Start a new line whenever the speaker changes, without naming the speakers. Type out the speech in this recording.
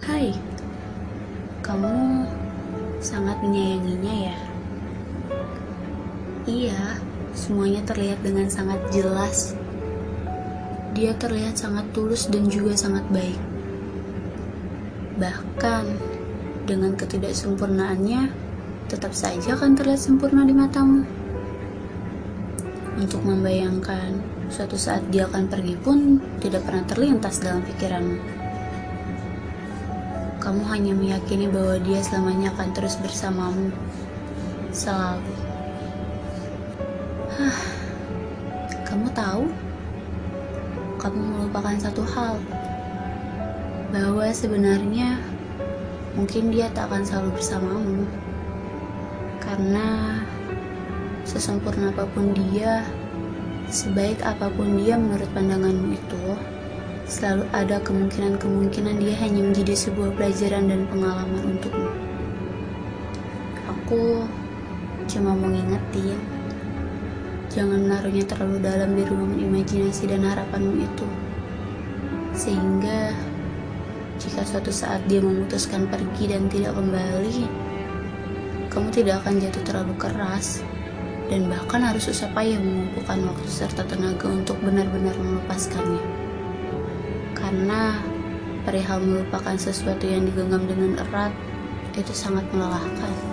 Hai, kamu sangat menyayanginya ya? Iya, semuanya terlihat dengan sangat jelas. Dia terlihat sangat tulus dan juga sangat baik. Bahkan, dengan ketidaksempurnaannya, tetap saja akan terlihat sempurna di matamu. Untuk membayangkan suatu saat dia akan pergi pun tidak pernah terlintas dalam pikiranmu. Kamu hanya meyakini bahwa dia selamanya akan terus bersamamu. Selalu. Hah. Kamu tahu? Kamu melupakan satu hal. Bahwa sebenarnya mungkin dia tak akan selalu bersamamu. Karena sesempurna apa pun dia, sebaik apa pun dia menurut pandanganmu itu, selalu ada kemungkinan-kemungkinan dia hanya menjadi sebuah pelajaran dan pengalaman untukmu. Aku cuma mau ngingetin, jangan menaruhnya terlalu dalam di ruangan imajinasi dan harapanmu itu. Sehingga jika suatu saat dia memutuskan pergi dan tidak kembali, kamu tidak akan jatuh terlalu keras dan bahkan harus susah payah mengumpulkan waktu serta tenaga untuk benar-benar melepaskannya. Karena perihal melupakan sesuatu yang digenggam dengan erat itu sangat melelahkan.